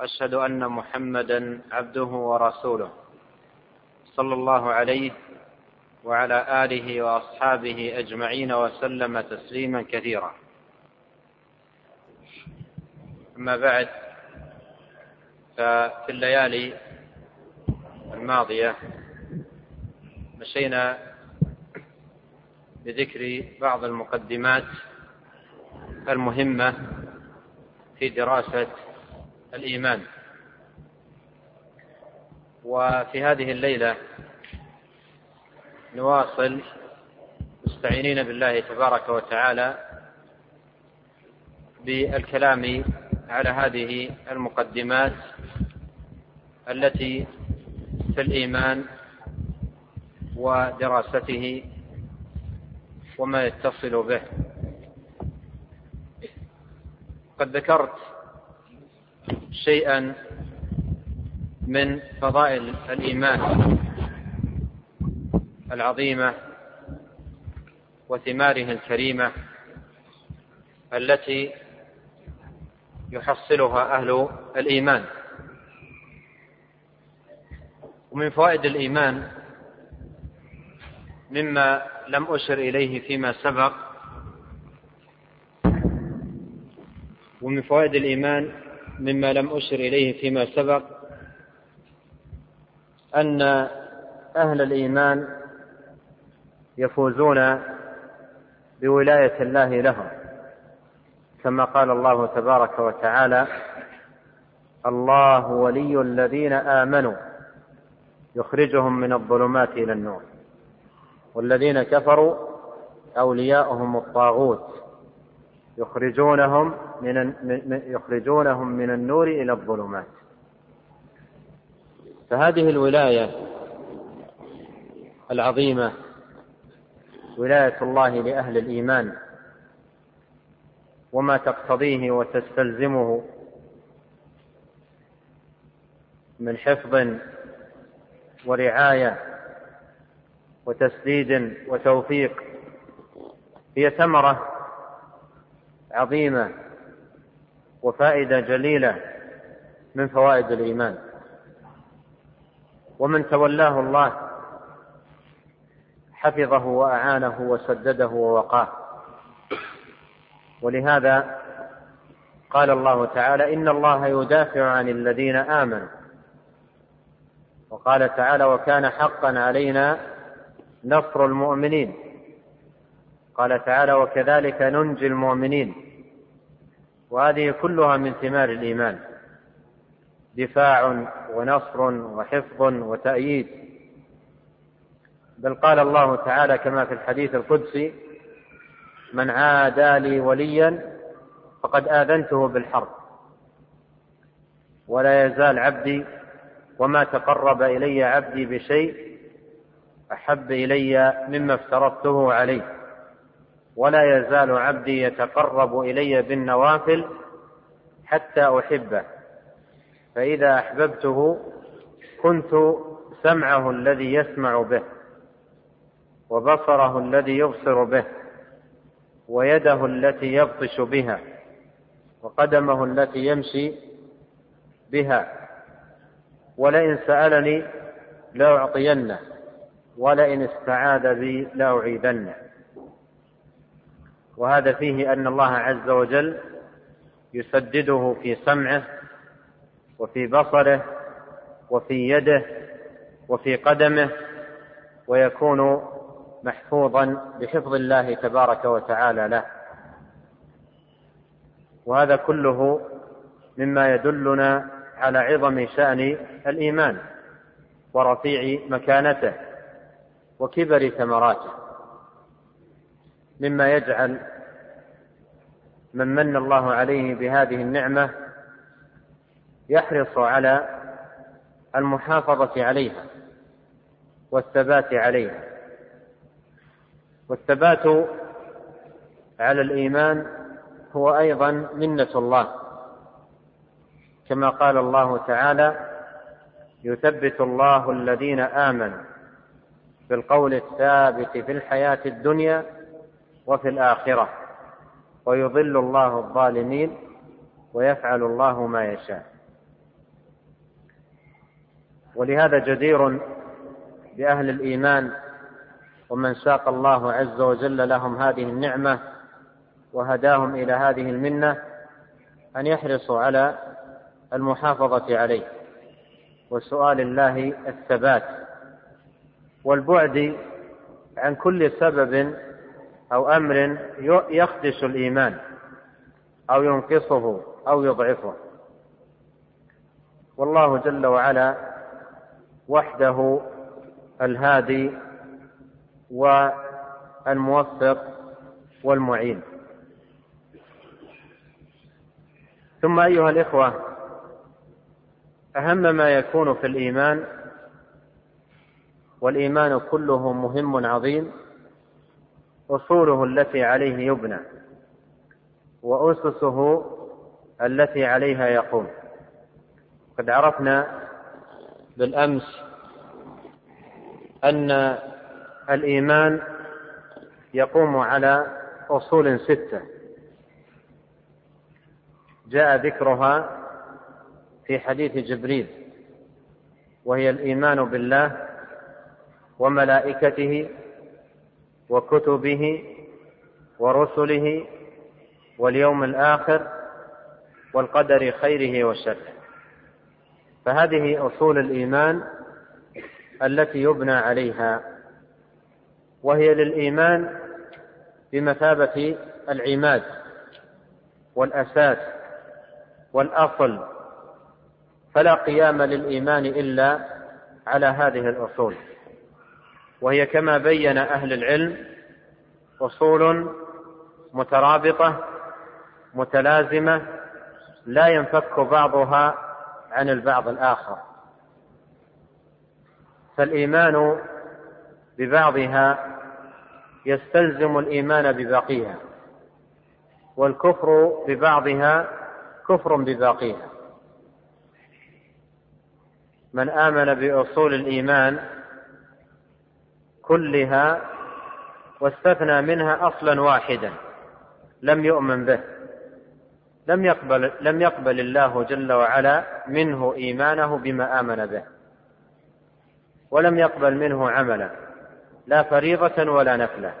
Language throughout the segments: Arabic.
وأشهد أن محمدا عبده ورسوله صلى الله عليه وعلى آله وأصحابه أجمعين وسلم تسليما كثيرا. أما بعد ففي الليالي الماضية مشينا بذكر بعض المقدمات المهمة في دراسة الإيمان. وفي هذه الليلة نواصل مستعينين بالله تبارك وتعالى بالكلام على هذه المقدمات التي في الإيمان ودراسته وما يتصل به. قد ذكرت شيئا من فضائل الإيمان العظيمة وثماره الكريمة التي يحصلها أهل الإيمان. ومن فوائد الإيمان مما لم أشر إليه فيما سبق ومن فوائد الإيمان مما لم أشر إليه فيما سبق أن أهل الإيمان يفوزون بولاية الله لهم. كما قال الله تبارك وتعالى الله ولي الذين آمنوا يخرجهم من الظلمات إلى النور. والذين كفروا أولياؤهم الطاغوت يخرجونهم من يخرجونهم من النور إلى الظلمات. فهذه الولاية العظيمة ولاية الله لأهل الإيمان وما تقتضيه وتستلزمه من حفظ ورعاية وتسديد وتوفيق هي ثمرة عظيمة وفائدة جليلة من فوائد الإيمان. ومن تولاه الله حفظه وأعانه وسدده ووقاه. ولهذا قال الله تعالى إن الله يدافع عن الذين آمنوا. وقال تعالى وكان حقا علينا نصر المؤمنين. قال تعالى وكذلك ننجي المؤمنين. وهذه كلها من ثمار الإيمان. دفاع ونصر وحفظ وتأييد. بل قال الله تعالى كما في الحديث القدسي من عادى لي وليا فقد آذنته بالحرب. ولا يزال عبدي وما تقرب إلي عبدي بشيء أحب إلي مما افترضته عليه. ولا يزال عبدي يتقرب إلي بالنوافل حتى أحبه. فإذا أحببته كنت سمعه الذي يسمع به وبصره الذي يبصر به ويده التي يبطش بها وقدمه التي يمشي بها. ولئن سألني لأعطينه ولئن استعاذ بي لأعيذنه وهذا فيه أن الله عز وجل يسدده في سمعه وفي بصره وفي يده وفي قدمه ويكون محفوظا بحفظ الله تبارك وتعالى له. وهذا كله مما يدلنا على عظم شأن الإيمان ورفيع مكانته وكبر ثمراته. مما يجعل من من الله عليه بهذه النعمة يحرص على المحافظة عليها والثبات عليها. والثبات على الإيمان هو أيضا منة الله. كما قال الله تعالى يثبت الله الذين آمنوا بالقول الثابت في الحياة الدنيا وفي الآخرة. ويضل الله الظالمين ويفعل الله ما يشاء. ولهذا جدير بأهل الإيمان ومن ساق الله عز وجل لهم هذه النعمة وهداهم إلى هذه المنة أن يحرصوا على المحافظة عليه. وسؤال الله الثبات والبعد عن كل سبب أو أمر يخدش الإيمان أو ينقصه أو يضعفه. والله جل وعلا وحده الهادي والموفق والمعين. ثم أيها الإخوة أهم ما يكون في الإيمان والإيمان كله مهم عظيم أصوله التي عليه يبنى وأسسه التي عليها يقوم. قد عرفنا بالأمس أن الإيمان يقوم على أصول ستة. جاء ذكرها في حديث جبريل وهي الإيمان بالله وملائكته وكتبه ورسله واليوم الآخر والقدر خيره وشره. فهذه أصول الإيمان التي يبنى عليها وهي للإيمان بمثابة العماد والأساس والأصل فلا قيام للإيمان إلا على هذه الأصول. وهي كما بين أهل العلم أصول مترابطة متلازمة لا ينفك بعضها عن البعض الآخر. فالإيمان ببعضها يستلزم الإيمان بباقيها والكفر ببعضها كفر بباقيها. من آمن بأصول الإيمان كلها واستثنى منها أصلا واحدا لم يؤمن به لم يقبل لم يقبل الله جل وعلا منه إيمانه بما آمن به ولم يقبل منه عملا لا فريضة ولا نفلة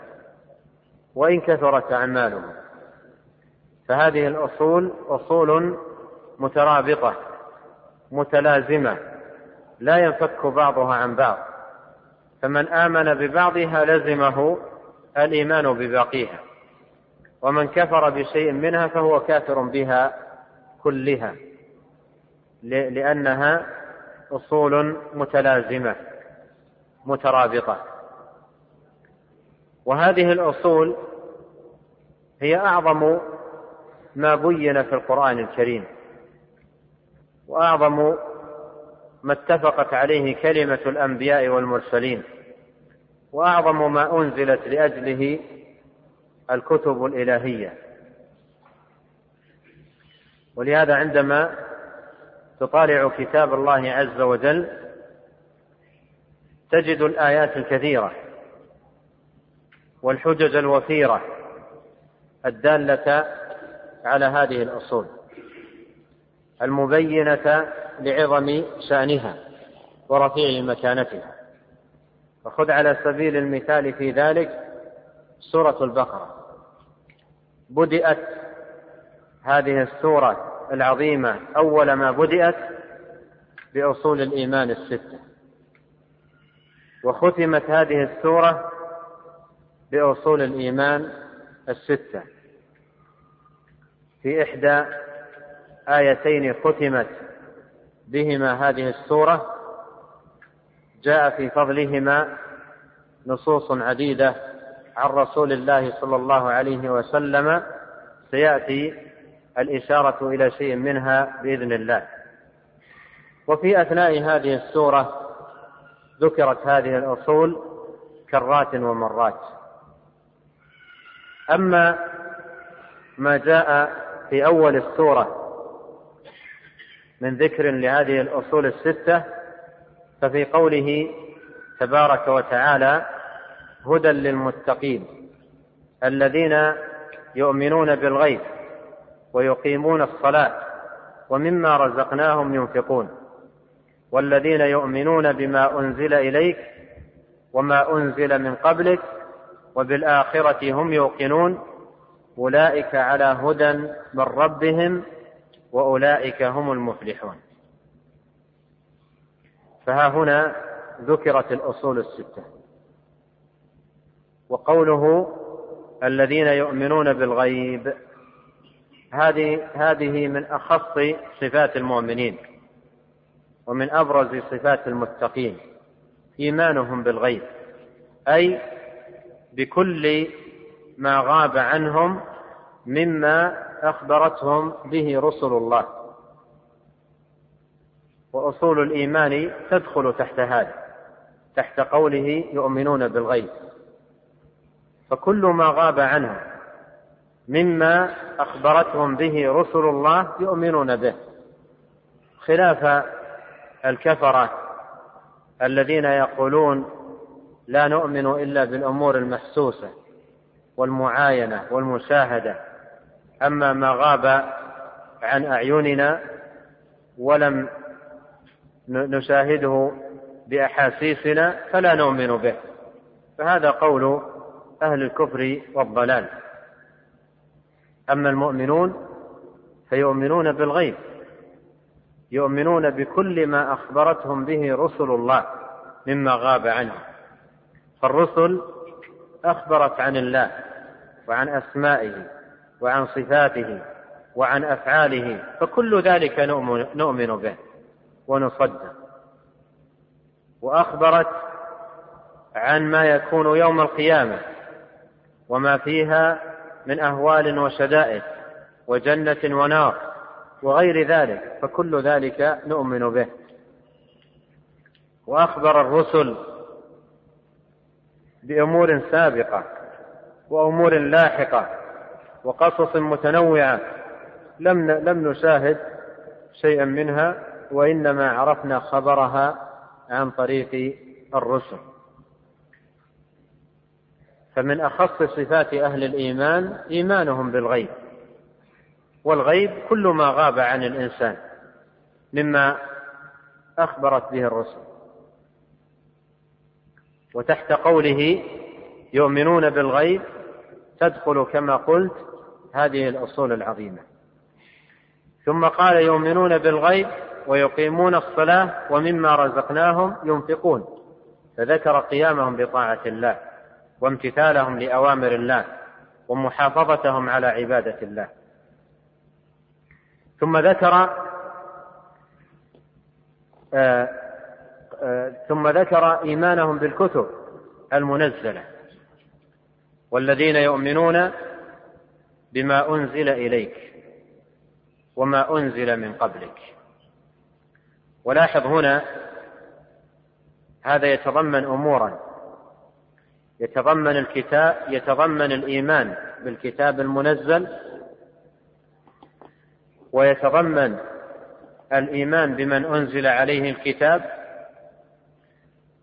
وإن كثرت أعماله فهذه الأصول أصول مترابطة متلازمة لا ينفك بعضها عن بعض. فمن آمن ببعضها لزمه الإيمان بباقيها ومن كفر بشيء منها فهو كافر بها كلها لأنها أصول متلازمة مترابطة. وهذه الأصول هي أعظم ما بين في القرآن الكريم وأعظم ما اتفقت عليه كلمة الأنبياء والمرسلين وأعظم ما أنزلت لأجله الكتب الإلهية. ولهذا عندما تطالع كتاب الله عز وجل تجد الآيات الكثيرة والحجج الوفيرة الدالة على هذه الأصول. المبينة لعظم شأنها ورفيع مكانتها. فخذ على سبيل المثال في ذلك سورة البقرة. بدأت هذه السورة العظيمة أول ما بدأت بأصول الإيمان الستة. وختمت هذه السورة بأصول الإيمان الستة. في إحدى آيتين ختمت بهما هذه السورة جاء في فضلهما نصوص عديدة عن رسول الله صلى الله عليه وسلم سيأتي الإشارة إلى شيء منها بإذن الله. وفي أثناء هذه السورة ذكرت هذه الأصول كرات ومرات. أما ما جاء في أول السورة من ذكر لهذه الأصول الستة ففي قوله تبارك وتعالى هدى للمتقين الذين يؤمنون بالغيب ويقيمون الصلاة ومما رزقناهم ينفقون والذين يؤمنون بما أنزل إليك وما أنزل من قبلك وبالآخرة هم يوقنون أولئك على هدى من ربهم وأولئك هم المفلحون. فها هنا ذكرت الأصول الستة. وقوله الذين يؤمنون بالغيب هذه هذه من أخص صفات المؤمنين ومن أبرز صفات المتقين إيمانهم بالغيب أي بكل ما غاب عنهم مما أخبرتهم به رسل الله. وأصول الإيمان تدخل تحت هذا تحت قوله يؤمنون بالغيب. فكل ما غاب عنهم مما أخبرتهم به رسل الله يؤمنون به. خلاف الكفرة الذين يقولون لا نؤمن إلا بالأمور المحسوسة والمعاينة والمشاهدة أما ما غاب عن أعيننا ولم نشاهده بأحاسيسنا فلا نؤمن به. فهذا قول أهل الكفر والضلال. أما المؤمنون فيؤمنون بالغيب. يؤمنون بكل ما أخبرتهم به رسل الله مما غاب عنهم فالرسل أخبرت عن الله وعن أسمائه وعن صفاته وعن أفعاله فكل ذلك نؤمن به ونصدق. وأخبرت عن ما يكون يوم القيامة وما فيها من أهوال وشدائد وجنة ونار وغير ذلك فكل ذلك نؤمن به. وأخبر الرسل بأمور سابقة وأمور لاحقة وقصص متنوعة لم لم نشاهد شيئا منها وإنما عرفنا خبرها عن طريق الرسل. فمن أخص صفات أهل الإيمان إيمانهم بالغيب. والغيب كل ما غاب عن الإنسان مما أخبرت به الرسل. وتحت قوله يؤمنون بالغيب تدخل كما قلت هذه الأصول العظيمة. ثم قال يؤمنون بالغيب ويقيمون الصلاة ومما رزقناهم ينفقون. فذكر قيامهم بطاعة الله وامتثالهم لأوامر الله ومحافظتهم على عبادة الله. ثم ذكر آه ثم ذكر إيمانهم بالكتب المنزلة. والذين يؤمنون بما أنزل إليك وما أنزل من قبلك. ولاحظ هنا هذا يتضمن أمورا. يتضمن الكتاب يتضمن الإيمان بالكتاب المنزل. ويتضمن الإيمان بمن أنزل عليه الكتاب.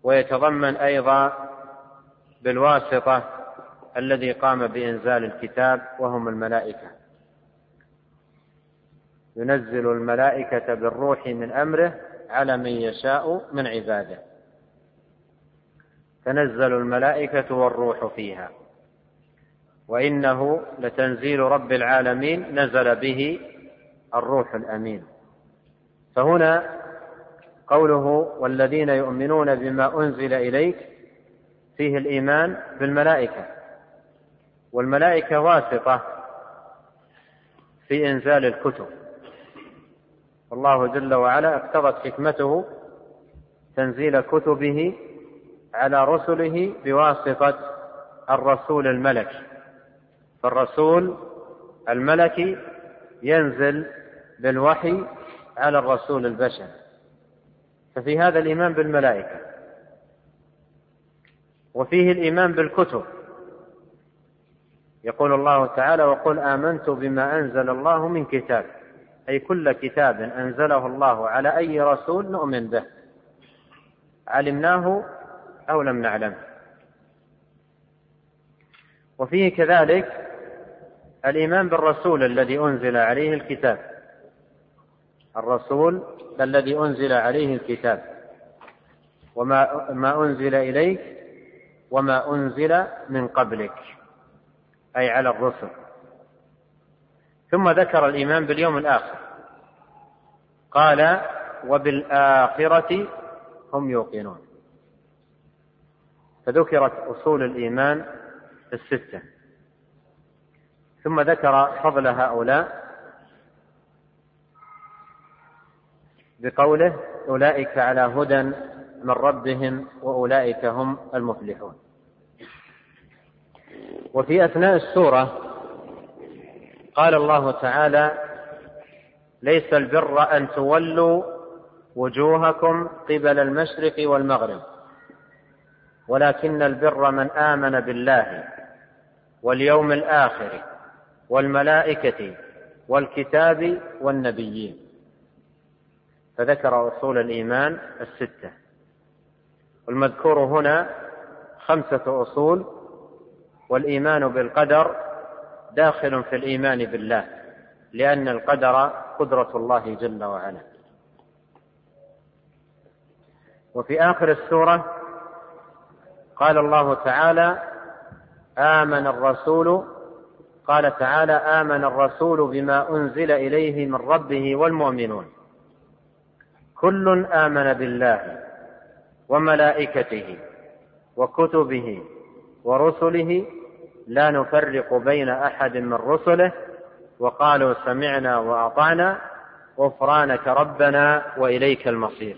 ويتضمن أيضا بالواسطة الذي قام بإنزال الكتاب وهم الملائكة. ينزل الملائكة بالروح من أمره على من يشاء من عباده. تنزل الملائكة والروح فيها. وإنه لتنزيل رب العالمين نزل به الروح الأمين. فهنا قوله والذين يؤمنون بما أنزل إليك فيه الإيمان بالملائكة. والملائكة واسطة في إنزال الكتب. الله جل وعلا اقتضت حكمته تنزيل كتبه على رسله بواسطة الرسول الملكي فالرسول الملكي ينزل بالوحي على الرسول البشري ففي هذا الإيمان بالملائكة. وفيه الإيمان بالكتب. يقول الله تعالى وقل آمنت بما أنزل الله من كتاب أي كل كتاب أنزله الله على أي رسول نؤمن به علمناه أو لم نعلمه وفيه كذلك الإيمان بالرسول الذي أنزل عليه الكتاب الرسول الذي أنزل عليه الكتاب وما ما أنزل إليك وما أنزل من قبلك. أي على الرسل. ثم ذكر الإيمان باليوم الآخر. قال وبالآخرة هم يوقنون. فذكرت أصول الإيمان الستة. ثم ذكر فضل هؤلاء بقوله أولئك على هدى من ربهم وأولئك هم المفلحون. وفي أثناء السورة قال الله تعالى ليس البر أن تولوا وجوهكم قبل المشرق والمغرب ولكن البر من آمن بالله واليوم الآخر والملائكة والكتاب والنبيين. فذكر أصول الإيمان الستة. والمذكور هنا خمسة أصول والإيمان بالقدر داخل في الإيمان بالله لأن القدر قدرة الله جل وعلا. وفي آخر السورة قال الله تعالى آمن الرسول قال تعالى آمن الرسول بما أنزل إليه من ربه والمؤمنون. كل آمن بالله وملائكته وكتبه ورسله لا نفرق بين أحد من رسله وقالوا سمعنا وأطعنا غفرانك ربنا وإليك المصير.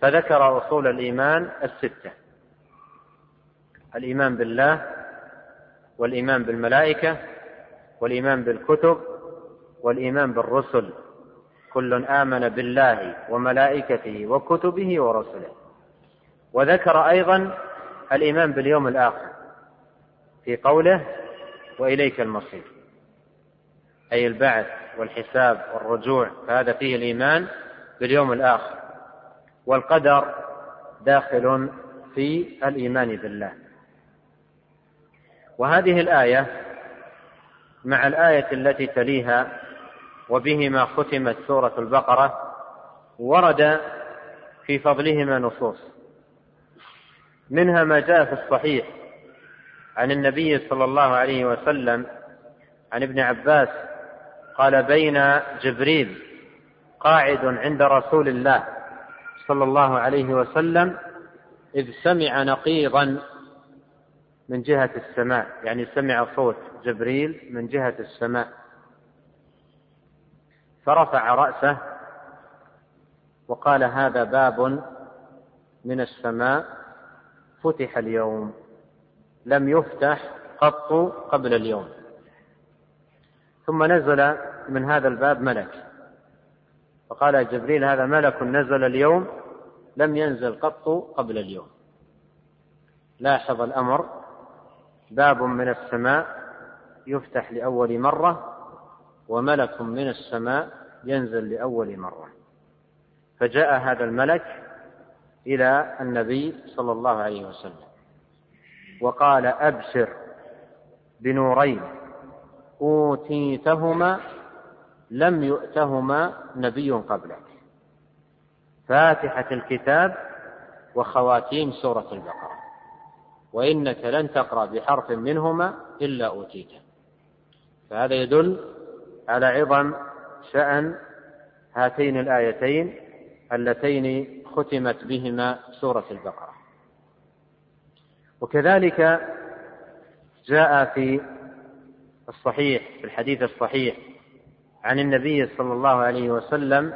فذكر أصول الإيمان الستة. الإيمان بالله والإيمان بالملائكة والإيمان بالكتب والإيمان بالرسل. كل آمن بالله وملائكته وكتبه ورسله. وذكر أيضا الإيمان باليوم الآخر. في قوله وإليك المصير. أي البعث والحساب والرجوع فهذا فيه الإيمان باليوم الآخر. والقدر داخل في الإيمان بالله. وهذه الآية مع الآية التي تليها وبهما ختمت سورة البقرة ورد في فضلهما نصوص. منها ما جاء في الصحيح عن النبي صلى الله عليه وسلم عن ابن عباس قال بين جبريل قاعد عند رسول الله صلى الله عليه وسلم إذ سمع نقيضا من جهة السماء يعني سمع صوت جبريل من جهة السماء. فرفع رأسه وقال هذا باب من السماء فتح اليوم. لم يفتح قط قبل اليوم. ثم نزل من هذا الباب ملك. فقال جبريل هذا ملك نزل اليوم لم ينزل قط قبل اليوم. لاحظ الأمر باب من السماء يفتح لأول مرة وملك من السماء ينزل لأول مرة. فجاء هذا الملك إلى النبي صلى الله عليه وسلم. وقال أبشر بنورين أوتيتهما لم يؤتهما نبي قبلك. فاتحة الكتاب وخواتيم سورة البقرة. وإنك لن تقرأ بحرف منهما إلا أوتيته. فهذا يدل على عظم شأن هاتين الآيتين اللتين ختمت بهما سورة البقرة. وكذلك جاء في الصحيح في الحديث الصحيح عن النبي صلى الله عليه وسلم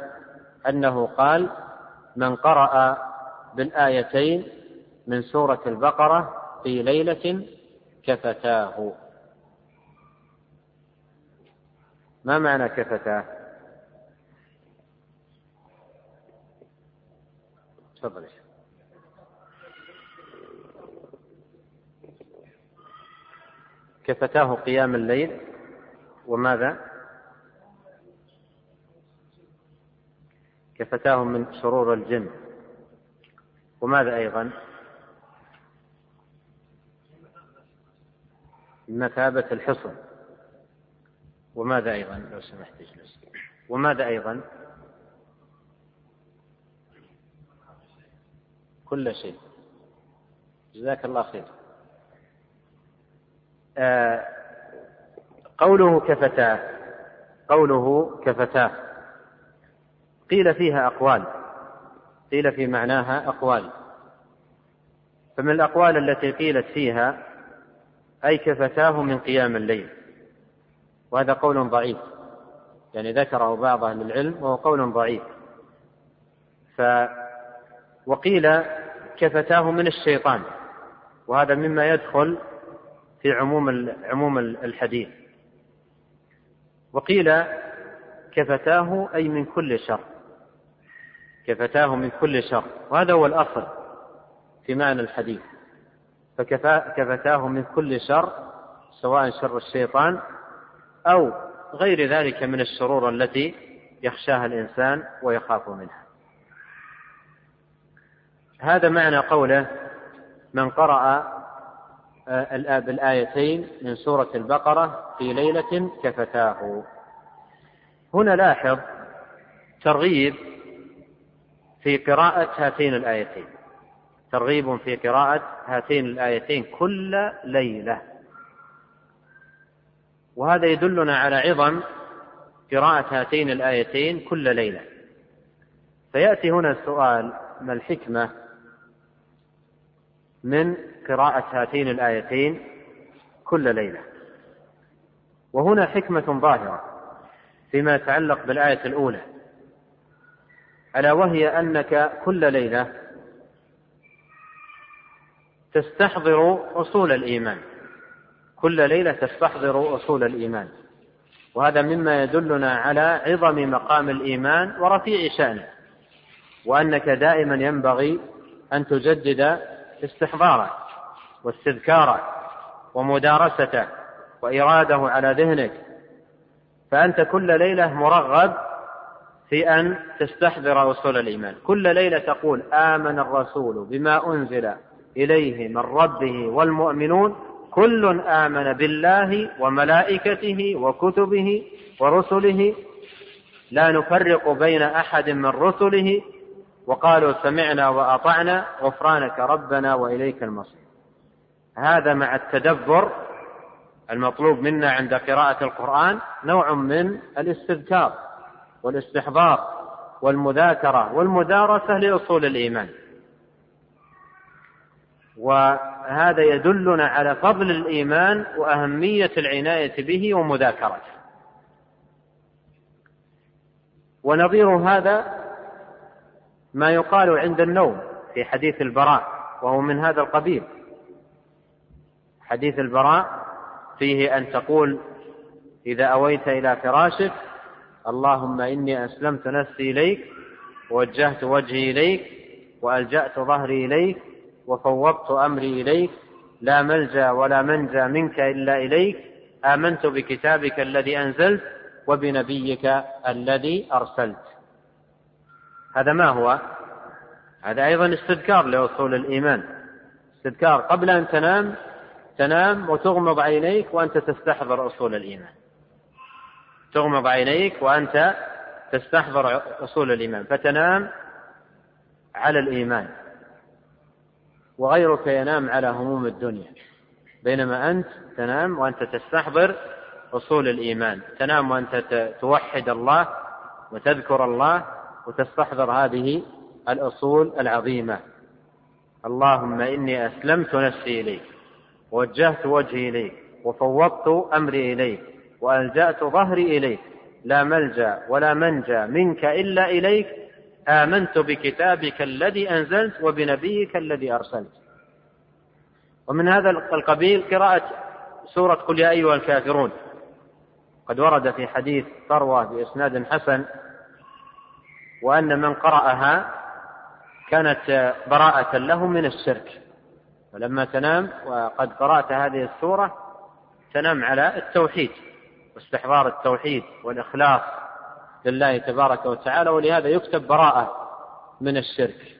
أنه قال من قرأ بالآيتين من سورة البقرة في ليلة كفتاه. ما معنى كفتاه؟ تفضل كفتاه قيام الليل وماذا؟ كفتاه من شرور الجن. وماذا أيضا؟ مثابة الحصن. وماذا أيضا؟ لو سمحت إجلس. وماذا أيضا؟ كل شيء. جزاك الله خير. قوله كفتاه قوله كفتاه. قيل فيها أقوال. قيل في معناها أقوال. فمن الأقوال التي قيلت فيها أي كفتاه من قيام الليل. وهذا قول ضعيف. يعني ذكره بعض أهل العلم وهو قول ضعيف. ف وقيل كفتاه من الشيطان. وهذا مما يدخل في عموم عموم الحديث. وقيل كفتاه أي من كل شر. كفتاه من كل شر. وهذا هو الأصل في معنى الحديث. فكفتاه من كل شر سواء شر الشيطان أو غير ذلك من الشرور التي يخشاها الإنسان ويخاف منها. هذا معنى قوله من قرأ بالآيتين من سورة البقرة في ليلة كفتاه. هنا لاحظ ترغيب في قراءة هاتين الآيتين. ترغيب في قراءة هاتين الآيتين كل ليلة. وهذا يدلنا على عظم قراءة هاتين الآيتين كل ليلة. فيأتي هنا السؤال ما الحكمة من قراءة هاتين الآيتين كل ليلة. وهنا حكمة ظاهرة فيما يتعلق بالآية الأولى. ألا وهي أنك كل ليلة تستحضر أصول الإيمان. كل ليلة تستحضر أصول الإيمان. وهذا مما يدلنا على عظم مقام الإيمان ورفيع شأنه. وأنك دائما ينبغي أن تجدد استحضاره. واستذكاره ومدارسته وإراده على ذهنك فأنت كل ليلة مرغب في أن تستحضر أصول الإيمان. كل ليلة تقول آمن الرسول بما أنزل إليه من ربه والمؤمنون كل آمن بالله وملائكته وكتبه ورسله. لا نفرق بين أحد من رسله وقالوا سمعنا وأطعنا غفرانك ربنا وإليك المصير. هذا مع التدبر المطلوب منا عند قراءة القرآن نوع من الاستذكار والاستحضار والمذاكرة والمدارسة لأصول الإيمان. وهذا يدلنا على فضل الإيمان وأهمية العناية به ومذاكرته. ونظير هذا ما يقال عند النوم في حديث البراء وهو من هذا القبيل. حديث البراء فيه أن تقول إذا أويت إلى فراشك اللهم إني أسلمت نفسي إليك ووجهت وجهي إليك وألجأت ظهري إليك وفوضت أمري إليك لا ملجأ ولا منجى منك إلا إليك آمنت بكتابك الذي أنزلت وبنبيك الذي أرسلت. هذا ما هو؟ هذا أيضا استذكار لأصول الإيمان. استذكار قبل أن تنام تنام وتغمض عينيك وأنت تستحضر أصول الإيمان. تغمض عينيك وأنت تستحضر أصول الإيمان. فتنام على الإيمان. وغيرك ينام على هموم الدنيا. بينما أنت تنام وأنت تستحضر أصول الإيمان. تنام وأنت توحد الله وتذكر الله وتستحضر هذه الأصول العظيمة. اللهم إني أسلمت نفسي إليك. ووجهت وجهي إليك وفوضت أمري إليك وألجأت ظهري إليك. لا ملجأ ولا منجى منك إلا إليك. آمنت بكتابك الذي أنزلت وبنبيك الذي أرسلت. ومن هذا القبيل قراءة سورة قل يا أيها الكافرون. قد ورد في حديث ثروة بإسناد حسن وأن من قرأها كانت براءة له من الشرك. ولما تنام وقد قرأت هذه السورة تنام على التوحيد واستحضار التوحيد والإخلاص لله تبارك وتعالى ولهذا يكتب براءة من الشرك.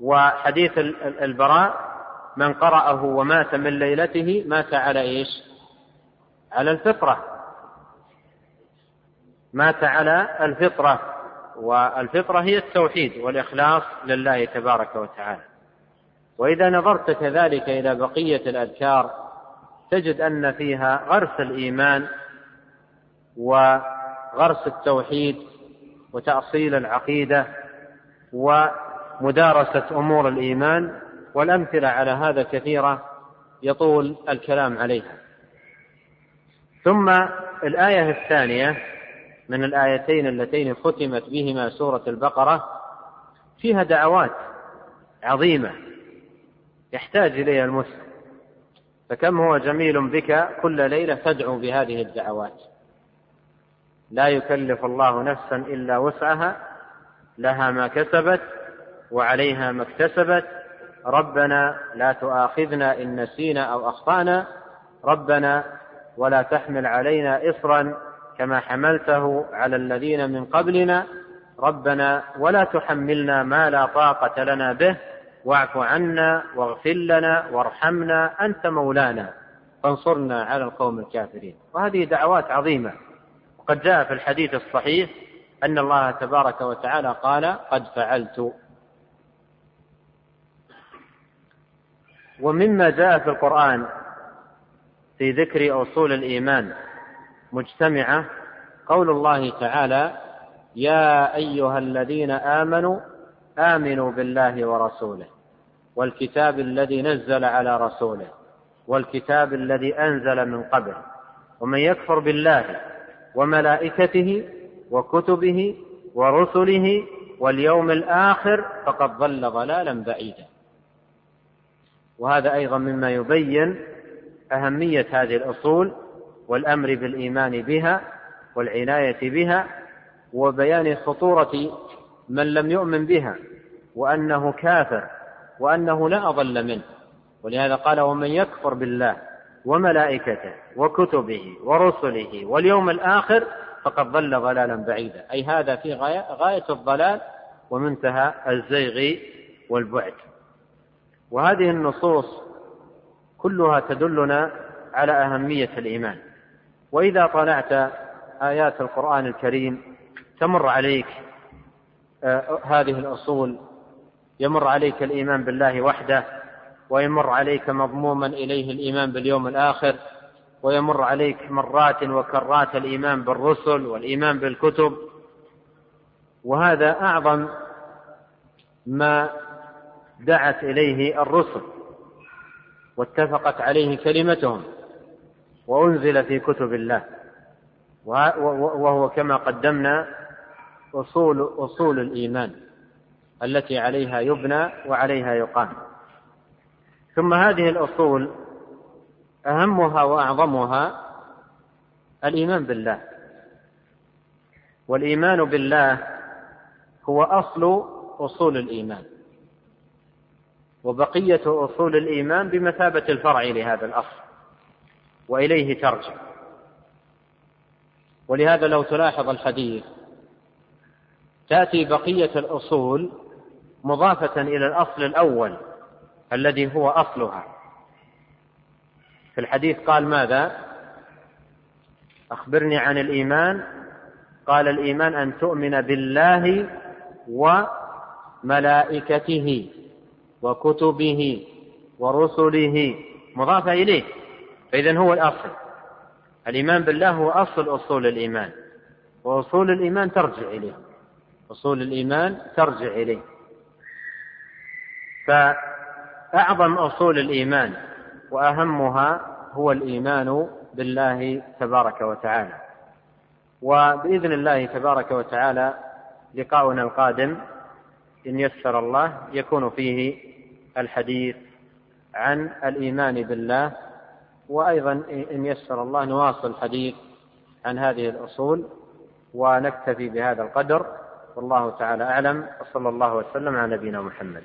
وحديث البراء من قرأه ومات من ليلته مات على إيش؟ على الفطرة. مات على الفطرة والفطرة هي التوحيد والإخلاص لله تبارك وتعالى. وإذا نظرت كذلك إلى بقية الأذكار تجد أن فيها غرس الإيمان وغرس التوحيد وتأصيل العقيدة ومدارسة أمور الإيمان والأمثلة على هذا كثيرة يطول الكلام عليها. ثم الآية الثانية من الآيتين اللتين ختمت بهما سورة البقرة فيها دعوات عظيمة يحتاج إليها المسلم. فكم هو جميل بك كل ليلة تدعو بهذه الدعوات. لا يكلف الله نفسا إلا وسعها لها ما كسبت وعليها ما اكتسبت. ربنا لا تؤاخذنا إن نسينا أو أخطأنا. ربنا ولا تحمل علينا إصرا كما حملته على الذين من قبلنا. ربنا ولا تحملنا ما لا طاقة لنا به. واعف عنا واغفر لنا وارحمنا أنت مولانا. فانصرنا على القوم الكافرين. وهذه دعوات عظيمة. وقد جاء في الحديث الصحيح أن الله تبارك وتعالى قال قد فعلت ومما جاء في القرآن في ذكر أصول الإيمان مجتمعة قول الله تعالى يا أيها الذين آمنوا آمنوا بالله ورسوله والكتاب الذي نزل على رسوله والكتاب الذي أنزل من قبل ومن يكفر بالله وملائكته وكتبه ورسله واليوم الآخر فقد ضل ضلالا بعيدا. وهذا أيضا مما يبين أهمية هذه الأصول والأمر بالإيمان بها والعناية بها وبيان خطورة من لم يؤمن بها وأنه كافر وأنه لا أضل منه. ولهذا قال ومن يكفر بالله وملائكته وكتبه ورسله واليوم الآخر فقد ضل ضلالا بعيدا. أي هذا في غاية, غاية الضلال ومنتهى الزيغ والبعد. وهذه النصوص كلها تدلنا على أهمية الإيمان. وإذا طلعت آيات القرآن الكريم تمر عليك آه، هذه الأصول يمر عليك الإيمان بالله وحده ويمر عليك مضموما إليه الإيمان باليوم الآخر ويمر عليك مرات وكرات الإيمان بالرسل والإيمان بالكتب. وهذا أعظم ما دعت إليه الرسل واتفقت عليه كلمتهم وأنزل في كتب الله. وهو كما قدمنا أصول أصول الإيمان. التي عليها يبنى وعليها يقام. ثم هذه الأصول أهمها وأعظمها الإيمان بالله. والإيمان بالله هو أصل أصول الإيمان. وبقية أصول الإيمان بمثابة الفرع لهذا الأصل. وإليه ترجع. ولهذا لو تلاحظ الحديث تأتي بقية الأصول مضافة إلى الأصل الأول الذي هو أصلها. في الحديث قال ماذا؟ أخبرني عن الإيمان. قال الإيمان أن تؤمن بالله وملائكته وكتبه ورسله. مضافة إليه. فإذا هو الأصل. الإيمان بالله هو أصل أصول الإيمان. وأصول الإيمان ترجع إليه. أصول الإيمان ترجع إليه. فأعظم أصول الإيمان وأهمها هو الإيمان بالله تبارك وتعالى. وبإذن الله تبارك وتعالى لقاؤنا القادم إن يسر الله يكون فيه الحديث عن الإيمان بالله وأيضا إن يسر الله نواصل الحديث عن هذه الأصول ونكتفي بهذا القدر. والله تعالى أعلم وصلى الله وسلم على نبينا محمد.